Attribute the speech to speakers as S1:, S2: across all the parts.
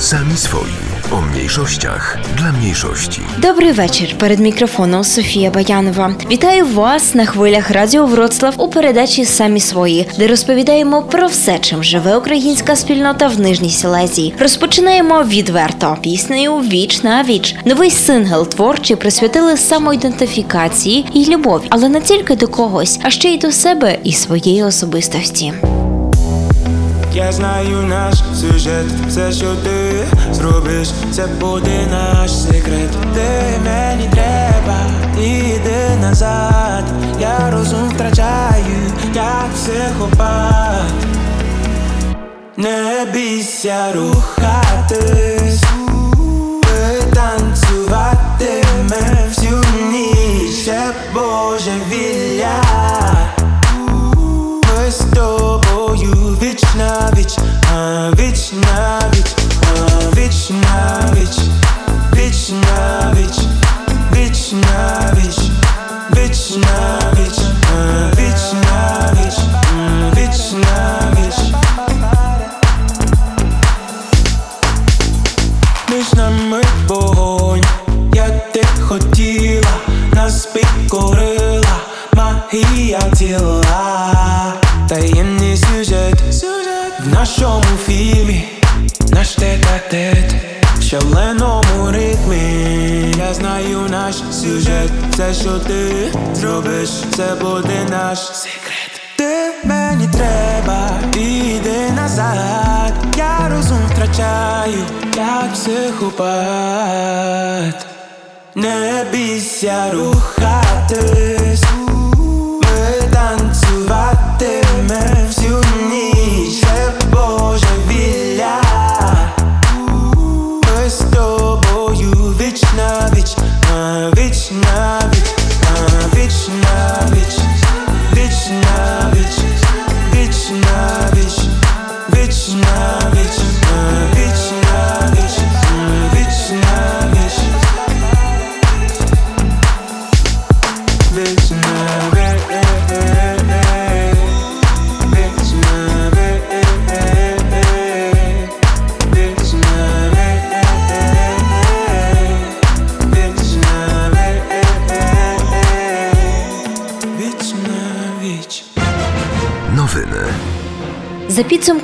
S1: Sami swoi. O mniejszościach dla mniejszości.
S2: Добрий вечір. Перед мікрофоном Софія Баянова. Вітаю вас на хвилях Радіо Вроцлав у передачі Самі свої, де розповідаємо про все, чим живе українська спільнота в Нижній Сілезії. Розпочинаємо відверто піснею Віч на віч. Новий сингл творчі присвятили самоідентифікації і любові, але не тільки до когось, а ще й до себе і своєї особистості.
S3: Я знаю наш сюжет, все, що ти зробиш, це буде наш секрет. Ти мені треба, ти назад. Я розум втрачаю, як психопат. Не бійся рухатись, шаленому ритмі. Я знаю наш сюжет, все, що ти зробиш, це буде наш секрет. Ти мені треба, іди назад. Я розум втрачаю, як психопат. Не бійся рухатись, ми танцюватиме всю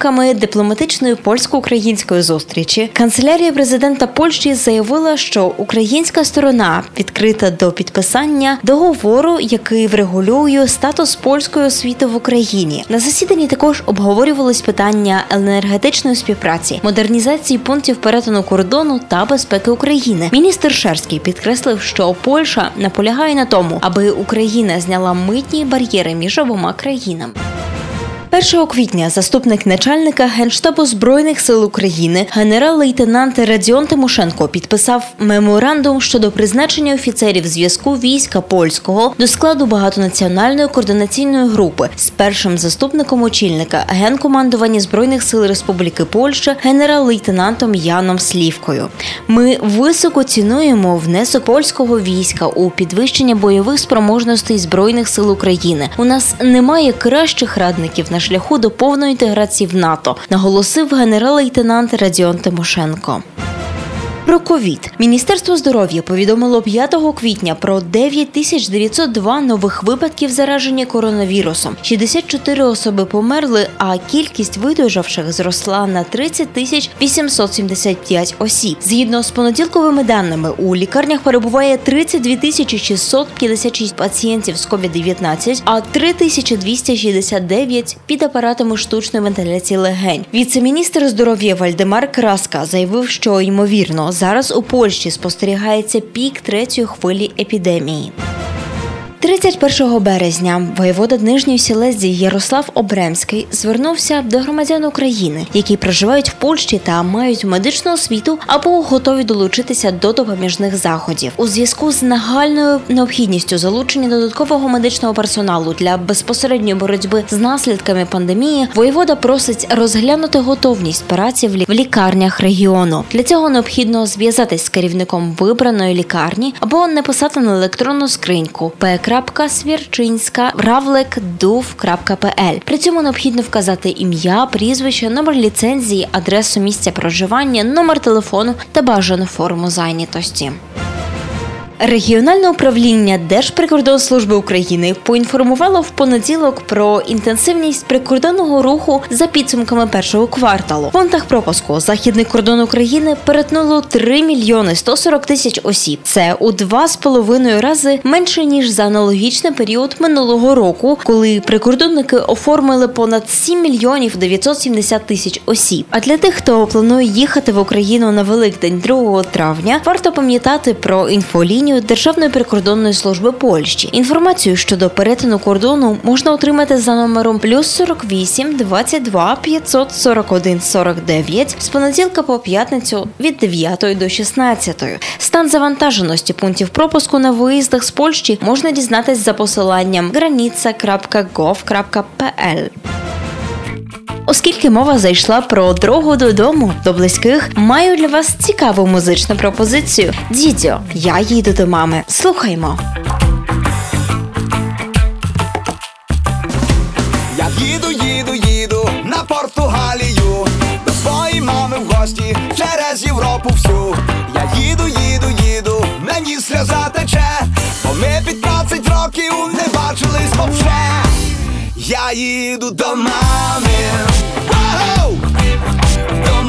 S2: підсумками дипломатичної польсько-української зустрічі, канцелярія президента Польщі заявила, що українська сторона відкрита до підписання договору, який врегулює статус польської освіти в Україні. На засіданні також обговорювались питання енергетичної співпраці, модернізації пунктів перетину кордону та безпеки України. Міністр Шерський підкреслив, що Польща наполягає на тому, аби Україна зняла митні бар'єри між обома країнами. 1 квітня заступник начальника Генштабу Збройних сил України генерал-лейтенант Радіон Тимошенко підписав меморандум щодо призначення офіцерів зв'язку війська польського до складу багатонаціональної координаційної групи з першим заступником очільника генкомандування збройних сил Республіки Польща генерал-лейтенантом Яном Слівкою. Ми високо цінуємо внесок польського війська у підвищення бойових спроможностей збройних сил України. У нас немає кращих радників на шляху до повної інтеграції в НАТО, наголосив генерал-лейтенант Радіон Тимошенко. Про ковід міністерство здоров'я повідомило 5 квітня про 9902 нових випадків зараження коронавірусом. 64 особи померли, а кількість видужавших зросла на 30 тисяч 875 осіб. Згідно з понеділковими даними, у лікарнях перебуває 32 тисячі 656 пацієнтів з COVID-19, а 3269 під апаратами штучної вентиляції легень. Віце-міністр здоров'я Вальдемар Краска заявив, що ймовірно зараз у Польщі спостерігається пік третьої хвилі епідемії. 31 березня воєвода Нижньої Сілезії Ярослав Обремський звернувся до громадян України, які проживають в Польщі та мають медичну освіту або готові долучитися до допоміжних заходів у зв'язку з нагальною необхідністю залучення додаткового медичного персоналу для безпосередньої боротьби з наслідками пандемії. Воєвода просить розглянути готовність праці в лі- в лікарнях регіону. Для цього необхідно зв'язатись з керівником вибраної лікарні або написати на електронну скриньку ПК ravlek.swierczyńska.ravlek.duv.pl. При цьому необхідно вказати ім'я, прізвище, номер ліцензії, адресу місця проживання, номер телефону та бажану форму зайнятості. Регіональне управління Держприкордонслужби України поінформувало в понеділок про інтенсивність прикордонного руху за підсумками першого кварталу. В пунктах пропуску західний кордон України перетнуло 3 мільйони 140 тисяч осіб. Це у два з половиною рази менше ніж за аналогічний період минулого року, коли прикордонники оформили понад 7 мільйонів 970 тисяч осіб. А для тих, хто планує їхати в Україну на Великдень 2 травня, варто пам'ятати про інфолінію Державної прикордонної служби Польщі. Інформацію щодо перетину кордону можна отримати за номером плюс 48 22 541 49 з понеділка по п'ятницю від 9 до 16. Стан завантаженості пунктів пропуску на виїздах з Польщі можна дізнатись за посиланням granica.gov.pl. Оскільки мова зайшла про дорогу додому до близьких, маю для вас цікаву музичну пропозицію. Дідьо, я їду до мами. Слухаймо.
S4: Я їду, їду, їду на Португалію до своєї мами в гості через Європу всю. Я їду, їду, їду, мені сльоза тече, бо ми 15 років не бачились вовше. Я їду до мами. Вау! До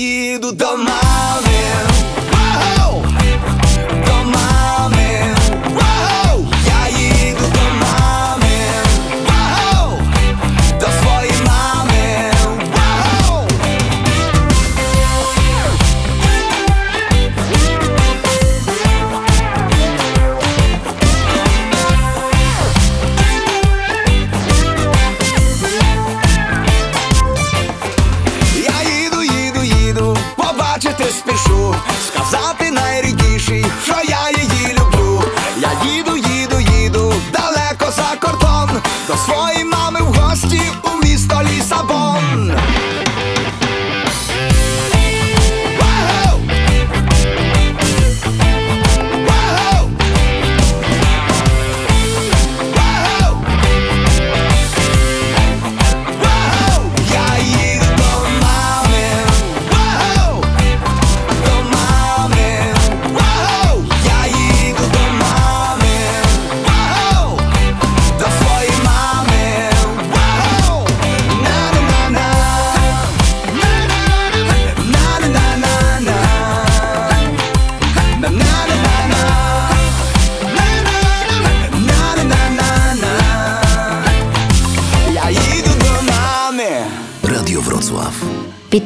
S4: Я їду до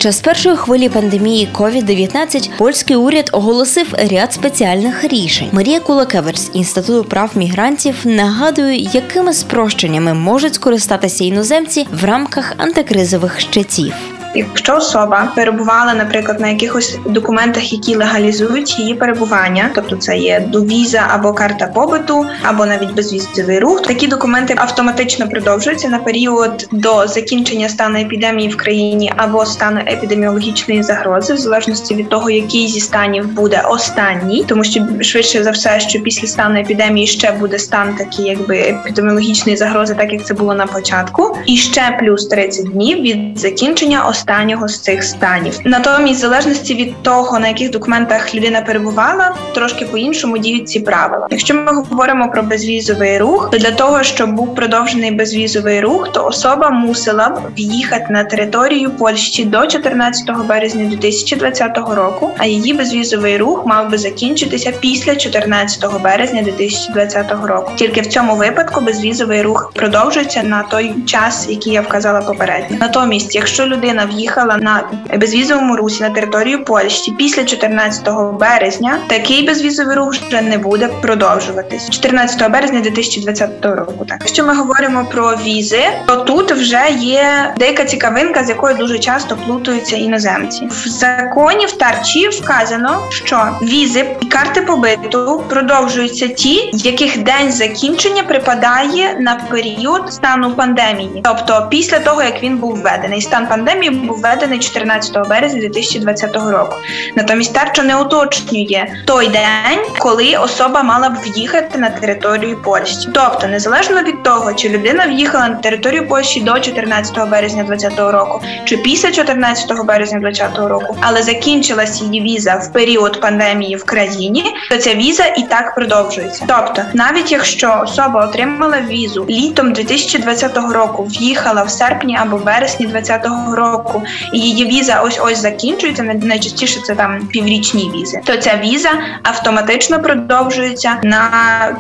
S4: час
S2: першої хвилі пандемії COVID-19 польський уряд оголосив ряд спеціальних рішень. Марія Кулакевич з інституту прав мігрантів нагадує, якими спрощеннями можуть скористатися іноземці в рамках антикризових щитів.
S5: Якщо особа перебувала, наприклад, на якихось документах, які легалізують її перебування, тобто це є довіза або карта побуту, або навіть безвізовий рух, такі документи автоматично продовжуються на період до закінчення стану епідемії в країні або стану епідеміологічної загрози, в залежності від того, який зі станів буде останній, тому що швидше за все, що після стану епідемії ще буде стан такий, якби епідеміологічної загрози, так як це було на початку, і ще плюс 30 днів від закінчення останнього з цих станів. Натомість, в залежності від того, на яких документах людина перебувала, трошки по-іншому діють ці правила. Якщо ми говоримо про безвізовий рух, то для того, щоб був продовжений безвізовий рух, то особа мусила б в'їхати на територію Польщі до 14 березня 2020 року, а її безвізовий рух мав би закінчитися після 14 березня 2020 року. Тільки в цьому випадку безвізовий рух продовжується на той час, який я вказала попередньо. Натомість, якщо людина в'їхала на безвізовому русі на територію Польщі після 14 березня, такий безвізовий рух вже не буде продовжуватись 14 березня 2020 року. Так, якщо ми говоримо про візи, то тут вже є деяка цікавинка, з якою дуже часто плутаються іноземці. В законі в тарчі вказано, що візи і карти побиту продовжуються ті, яких день закінчення припадає на період стану пандемії, тобто після того як він був введений. Стан пандемії був введений 14 березня 2020 року. Натомість тарча не уточнює той день, коли особа мала б в'їхати на територію Польщі. Тобто, незалежно від того, чи людина в'їхала на територію Польщі до 14 березня 2020 року, чи після 14 березня 2020 року, але закінчилась її віза в період пандемії в країні, то ця віза і так продовжується. Тобто, навіть якщо особа отримала візу літом 2020 року, в'їхала в серпні або вересні 2020 року, і її віза ось ось закінчується. найчастіше це там піврічні візи, то ця віза автоматично продовжується на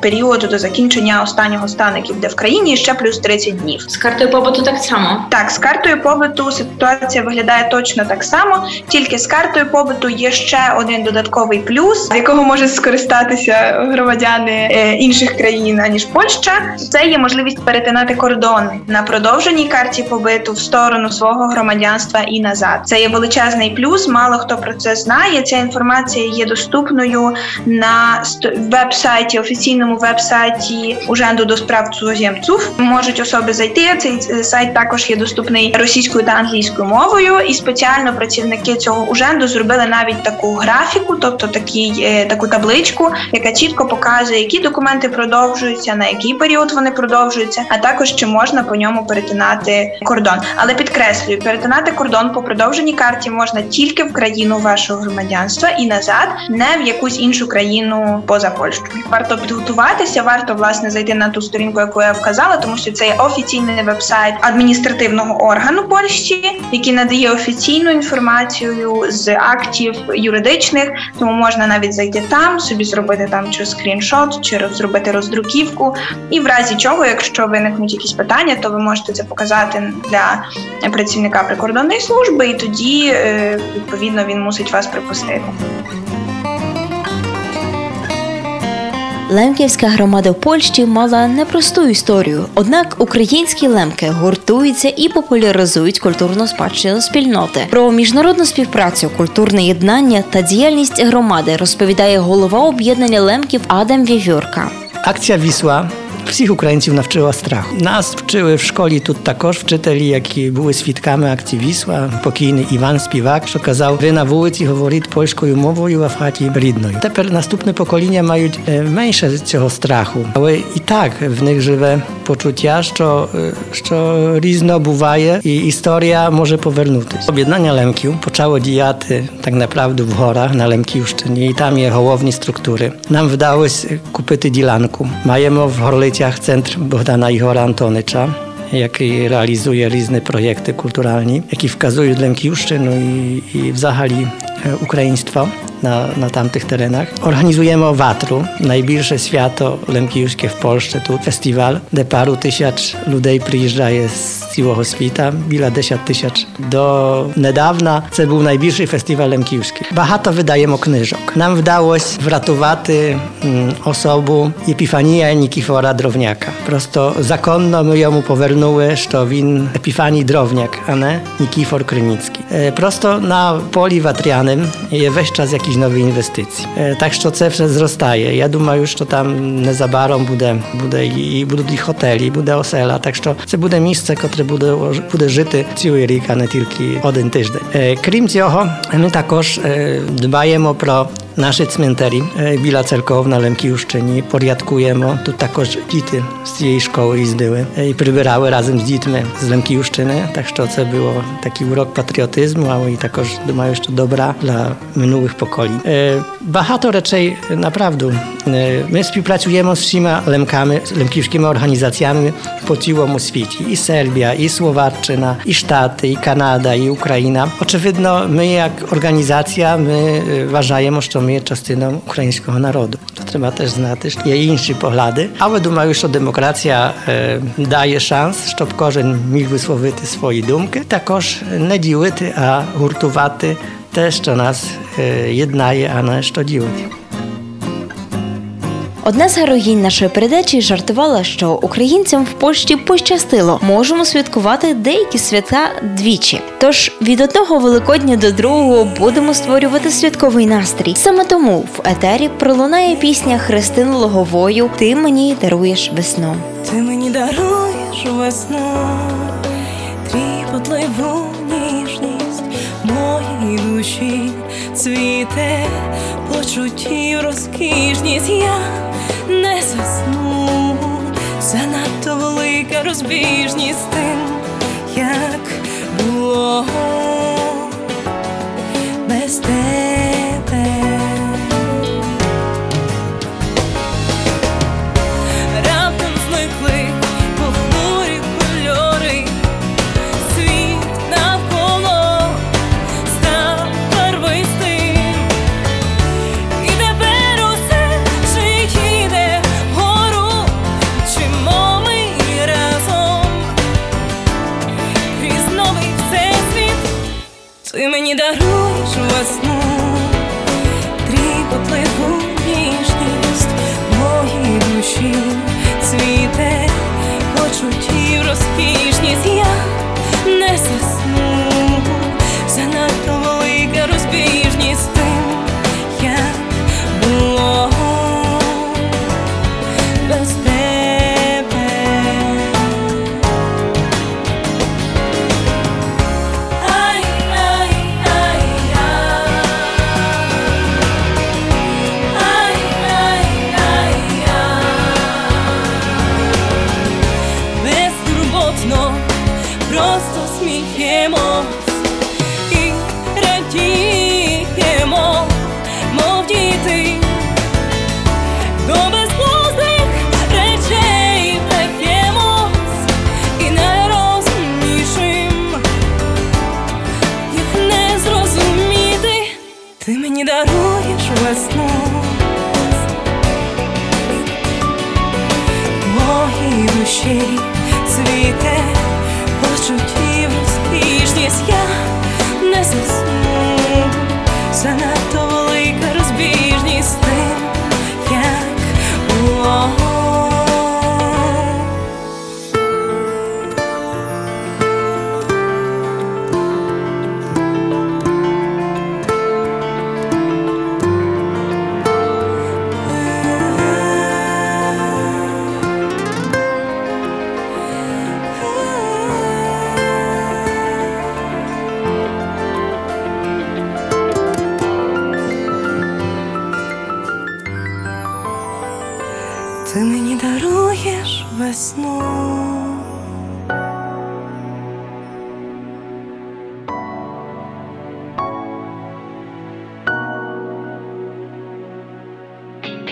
S5: період до закінчення останнього стану, який буде в країні, ще плюс 30 днів.
S2: З картою побуту так само.
S5: Так, з картою побуту ситуація виглядає точно так само, тільки з картою побуту є ще один додатковий плюс, з якого можуть скористатися громадяни е, інших країн аніж Польща. Це є можливість перетинати кордони на продовженій карті побиту в сторону свого громадянства і назад. Це є величезний плюс. Мало хто про це знає. Ця інформація є доступною на веб-сайті, офіційному веб-сайті Уженду до справ цудземців. Можуть особи зайти. Цей сайт також є доступний російською та англійською мовою, і спеціально працівники цього уженду зробили навіть таку графіку, тобто такий е, таку табличку, яка чітко показує, які документи продовжуються, на який період вони продовжуються, а також чи можна по ньому перетинати кордон. Але підкреслюю, перетинати кордон по продовженій карті можна тільки в країну вашого громадянства і назад, не в якусь іншу країну поза Польщею. Варто підготуватися, варто власне зайти на ту сторінку, яку я вказала, тому що це є офіційний веб-сайт адміністративного органу Польщі, який надає офіційну інформацію з актів юридичних, тому можна навіть зайти там, собі зробити там чи скріншот, чи зробити роздруківку. І в разі чого, якщо виникнуть якісь питання, то ви можете це показати для працівника прикордонної служби, і тоді е, відповідно він мусить вас припустити.
S2: Лемківська громада в Польщі мала непросту історію. Однак українські лемки гуртуються і популяризують культурну спадщину спільноти. Про міжнародну співпрацю, культурне єднання та діяльність громади розповідає голова об'єднання лемків Адам Вівюрка.
S6: Akcja Wisła Всіх українців навчила страху. Нас вчили в школі тут також вчителі, які були свідками акції Вісла, покійний Іван Співак, що казав, ви на вулиці говоріть польською мовою, а в хаті рідною. Тепер наступне покоління мають менше цього страху, але і так в них живе почуття, що, що різно буває і історія може повернутися. Об'єднання лемків почало діяти так naprawdę в горах на Лемківщині, і там є головні структури. Нам вдалося купити ділянку. Маємо в Горлиці Центр Богdana Igora Antonycza, який реалізує різні проєкти культуральні, які вказують Лемківщину і, і взагалі E, ukraiństwo na, na tamtych terenach. Organizujemy Owatru, najbliższe święto lemkijuskie w Polsce, tu festiwal, de paru tysiąc ludzi przyjeżdża z całego świata, bila dziesiąt tysięcy. Do niedawna to był najbliższy festiwal lemkijski. Bahato wydajemy knyżok. Nam wdało się wratowaty mm, osobu Epifania Nikifora Drowniaka. Prosto zakonno my jemu powernuły, że win Epifanii Drowniak, a nie Nikifor Krynicki. E, prosto na poli watrianym полі ватряним є весь час якісь нові інвестиції. Так що це все зростає. Я думаю, що там незабаром буде, буде і будуть і готелі, і буде осела. Так що це буде місце, яке буде, буде жити цілий рік, а не тільки один тиждень. Крім цього, ми також дбаємо про Наші цментарі біля церков на Лемківщині порядкуємо. Тут також діти з цієї школи їздили і прибирали разом з дітьми з Лемківщини. Так що це було такий урок патріотизму, але і також думаю, що добра dla minulych pokoleń. Багато речей naprawdę. Ми співпрацюємо з всіма лемками, лемківськими організаціями по цілому світі. І Сербія, і Словаччина, і Штати, і Канада, і Україна. Очевидно, my jak organizacja, my uważamy, że ми є частиною українського народу. To треба теж знати, що є інші погляди, але думаю, що демократія е, дає шанс, щоб кожен міг висловити свої думки, також не ділити, а гуртувати те, що нас е, єднає, а не що ділить.
S2: Одна з героїнь нашої передачі жартувала, що українцям в Польщі пощастило. Можемо святкувати деякі свята двічі. Тож від одного великодня до другого будемо створювати святковий настрій. Саме тому в етері пролунає пісня Христини Логовою Ти мені даруєш весну.
S7: Ти мені даруєш весну, тріпотливу ніжність моїй душі цвіте почуттів розкішність. Я не засну, занадто велика розбіжність тим, весну.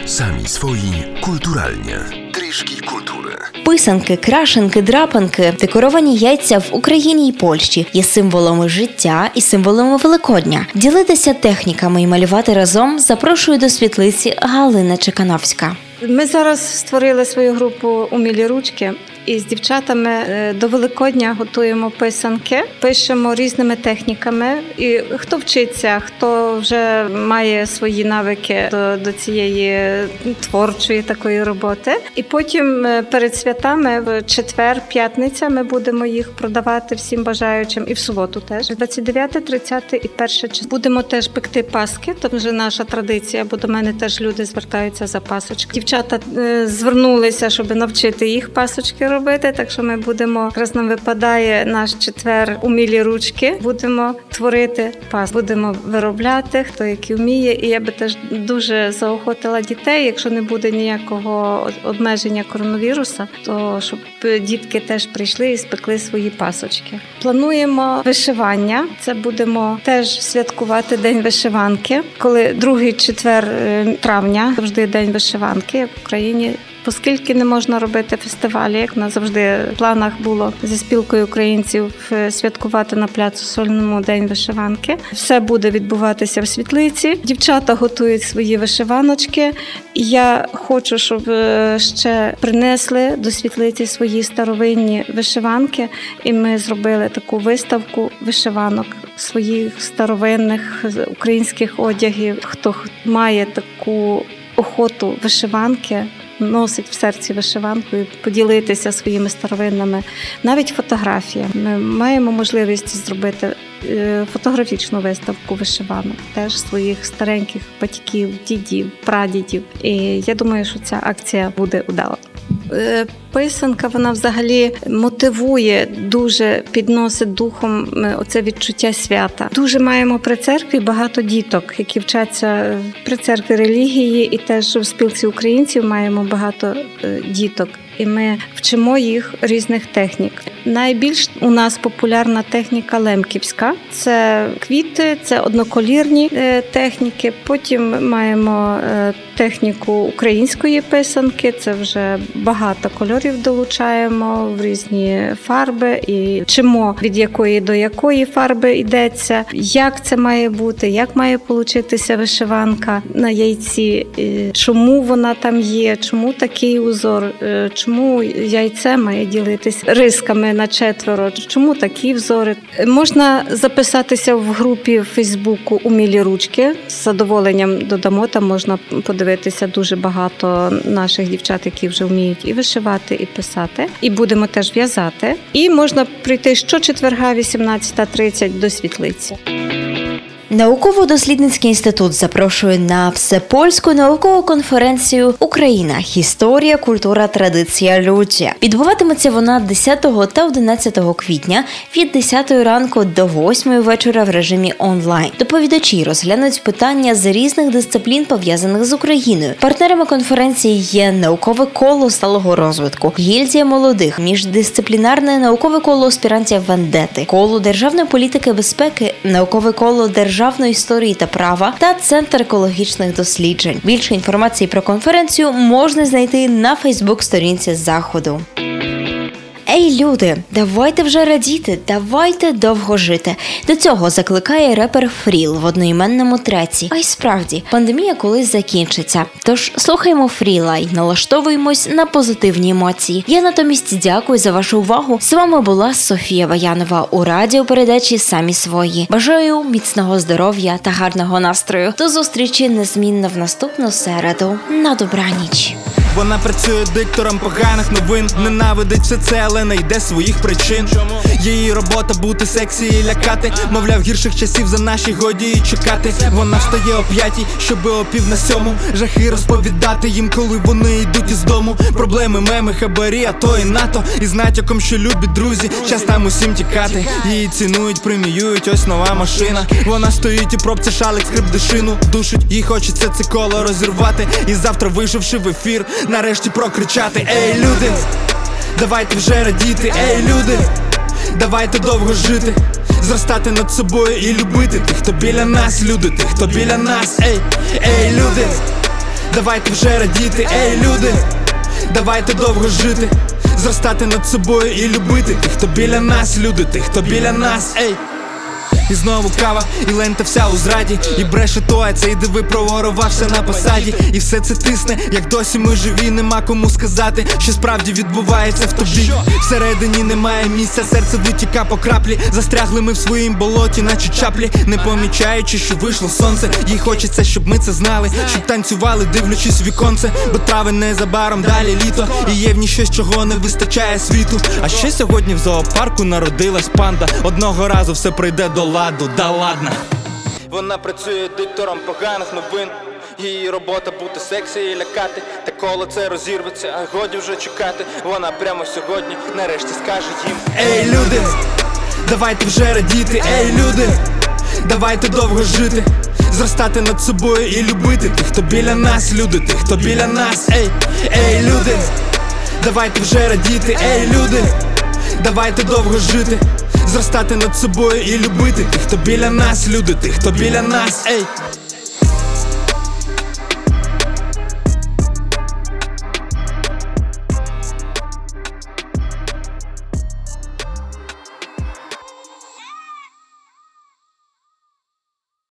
S1: Sami swoi kulturalnie. Tryszki kultury.
S2: Писанки, крашенки, драпанки, декоровані яйця в Україні і Польщі є символами життя і символами Великодня. Ділитися техніками і малювати разом запрошую до світлиці Галина Чекановська.
S8: Ми зараз створили свою групу Умілі ручки. І з дівчатами е, до Великодня готуємо писанки, пишемо різними техніками. І хто вчиться, хто вже має свої навики до, до цієї творчої такої роботи. І потім е, перед святами в четвер, п'ятниця, ми будемо їх продавати всім бажаючим, і в суботу теж 29, 30 і 1 число. Будемо теж пекти паски. Там вже наша традиція, бо до мене теж люди звертаються за пасочки. Дівчата е, звернулися, щоб навчити їх пасочки робити. Так що ми будемо якраз нам випадає наш четвер умілі ручки. Будемо творити пас, будемо виробляти, хто які вміє. І я би теж дуже заохотила дітей, якщо не буде ніякого обмеження коронавіруса, то щоб дітки теж прийшли і спекли свої пасочки. Плануємо вишивання. Це будемо теж святкувати день вишиванки, коли другий четвер е, травня завжди день вишиванки в Україні. Оскільки не можна робити фестивалі, як нас завжди в планах було зі спілкою українців е, святкувати на пляцу Сольному день вишиванки. Все буде відбуватися в світлиці. Дівчата готують свої вишиваночки. Я хочу, щоб е, ще принесли до світлиці свої старовинні вишиванки, і ми зробили таку виставку вишиванок своїх старовинних українських одягів. Хто має таку охоту вишиванки. Носить в серці вишиванку і поділитися своїми старовинними, навіть фотографіями. Ми маємо можливість зробити е, фотографічну виставку вишиванок, теж своїх стареньких батьків, дідів, прадідів. І я думаю, що ця акція буде удала. Е, Писанка вона взагалі мотивує дуже підносить духом е, оце відчуття свята. Дуже маємо при церкві багато діток, які вчаться при церкві релігії, і теж в спілці українців маємо багато е, діток. І ми вчимо їх різних технік. Найбільш у нас популярна техніка лемківська. Це квіти, це одноколірні е, техніки. Потім маємо е, техніку української писанки. Це вже багато кольорів долучаємо в різні фарби і вчимо від якої до якої фарби йдеться, як це має бути, як має получитися вишиванка на яйці, чому вона там є, чому такий узор, е, чому яйце має ділитись рисками на четверо, чому такі взори. Можна записатися в групі Фейсбуку Умілі ручки. З задоволенням додамо. Там можна подивитися дуже багато наших дівчат, які вже вміють і вишивати, і писати. І будемо теж в'язати. І можна прийти щочетверга, 18.30 до світлиці.
S2: Науково-дослідницький інститут запрошує на всепольську наукову конференцію Україна. Історія, культура, традиція, люття. Відбуватиметься вона 10 та 11 квітня від 10 ранку до 8 вечора в режимі онлайн. Доповідачі розглянуть питання з різних дисциплін пов'язаних з Україною. Партнерами конференції є наукове коло сталого розвитку, гільдія молодих, міждисциплінарне наукове коло аспірантів Вендети, коло державної політики безпеки, наукове коло державної історії та права та центр екологічних досліджень. Більше інформації про конференцію можна знайти на Фейсбук-сторінці заходу. Ей, люди, давайте вже радіти, давайте довго жити. До цього закликає репер Фріл в одноіменному треці. А й справді, пандемія колись закінчиться. Тож слухаємо Фріла і налаштовуємось на позитивні емоції. Я натомість дякую за вашу увагу. З вами була Софія Ваянова у радіопередачі Самі свої. Бажаю міцного здоров'я та гарного настрою. До зустрічі незмінно в наступну середу. На добраніч.
S9: Вона працює диктором поганих новин, ненавидить все це, але не йде своїх причин. Її робота бути сексі і лякати. Мовляв, гірших часів за наші годі і чекати. Вона встає о п'ятій, щоби о пів на сьому жахи розповідати їм, коли вони йдуть із дому. Проблеми, меми, хабарі, а то і НАТО. І з натяком, що любить друзі, час там усім тікати. Її цінують, преміюють, ось нова машина. Вона стоїть у пробці шалик, скрип дишину душить. Їй хочеться це коло розірвати. І завтра, вийшовши в ефір, нарешті прокричати: Ей, люди! Давайте вже радіти, ей, люди! Давайте довго жити, зростати над собою і любити тих, хто біля нас, люди, тих, хто біля нас, ей, ей, люди, давайте вже радіти, ей, люди, давайте довго жити, зростати над собою і любити тих, хто біля нас, люди, тих, хто біля нас, ей. І знову кава, і лента вся у зраді, і бреше то, а цей диви проворувався на посаді. І все це тисне, як досі ми живі, нема кому сказати, що справді відбувається в тобі. Всередині немає місця, серце витіка по краплі. Застрягли ми в своїм болоті, наче чаплі, не помічаючи, що вийшло сонце. Їй хочеться, щоб ми це знали, щоб танцювали, дивлячись в віконце, бо трави незабаром далі літо. І є в ній щось, чого не вистачає світу. А ще сьогодні в зоопарку народилась панда. Одного разу все прийде до ладу, да ладно. Вона працює диктором поганих новин. Її робота бути сексі і лякати. Та коло це розірветься, а годі вже чекати. Вона прямо сьогодні нарешті скаже їм: Ей, люди, давайте вже радіти, ей, люди, давайте довго жити, зростати над собою і любити тих, хто біля нас, люди, тих, хто біля нас, ей, ей, люди, давайте вже радіти, ей, люди, давайте довго жити. Зростати над собою і любити тих, хто біля нас, люди, тих, хто біля нас, ей.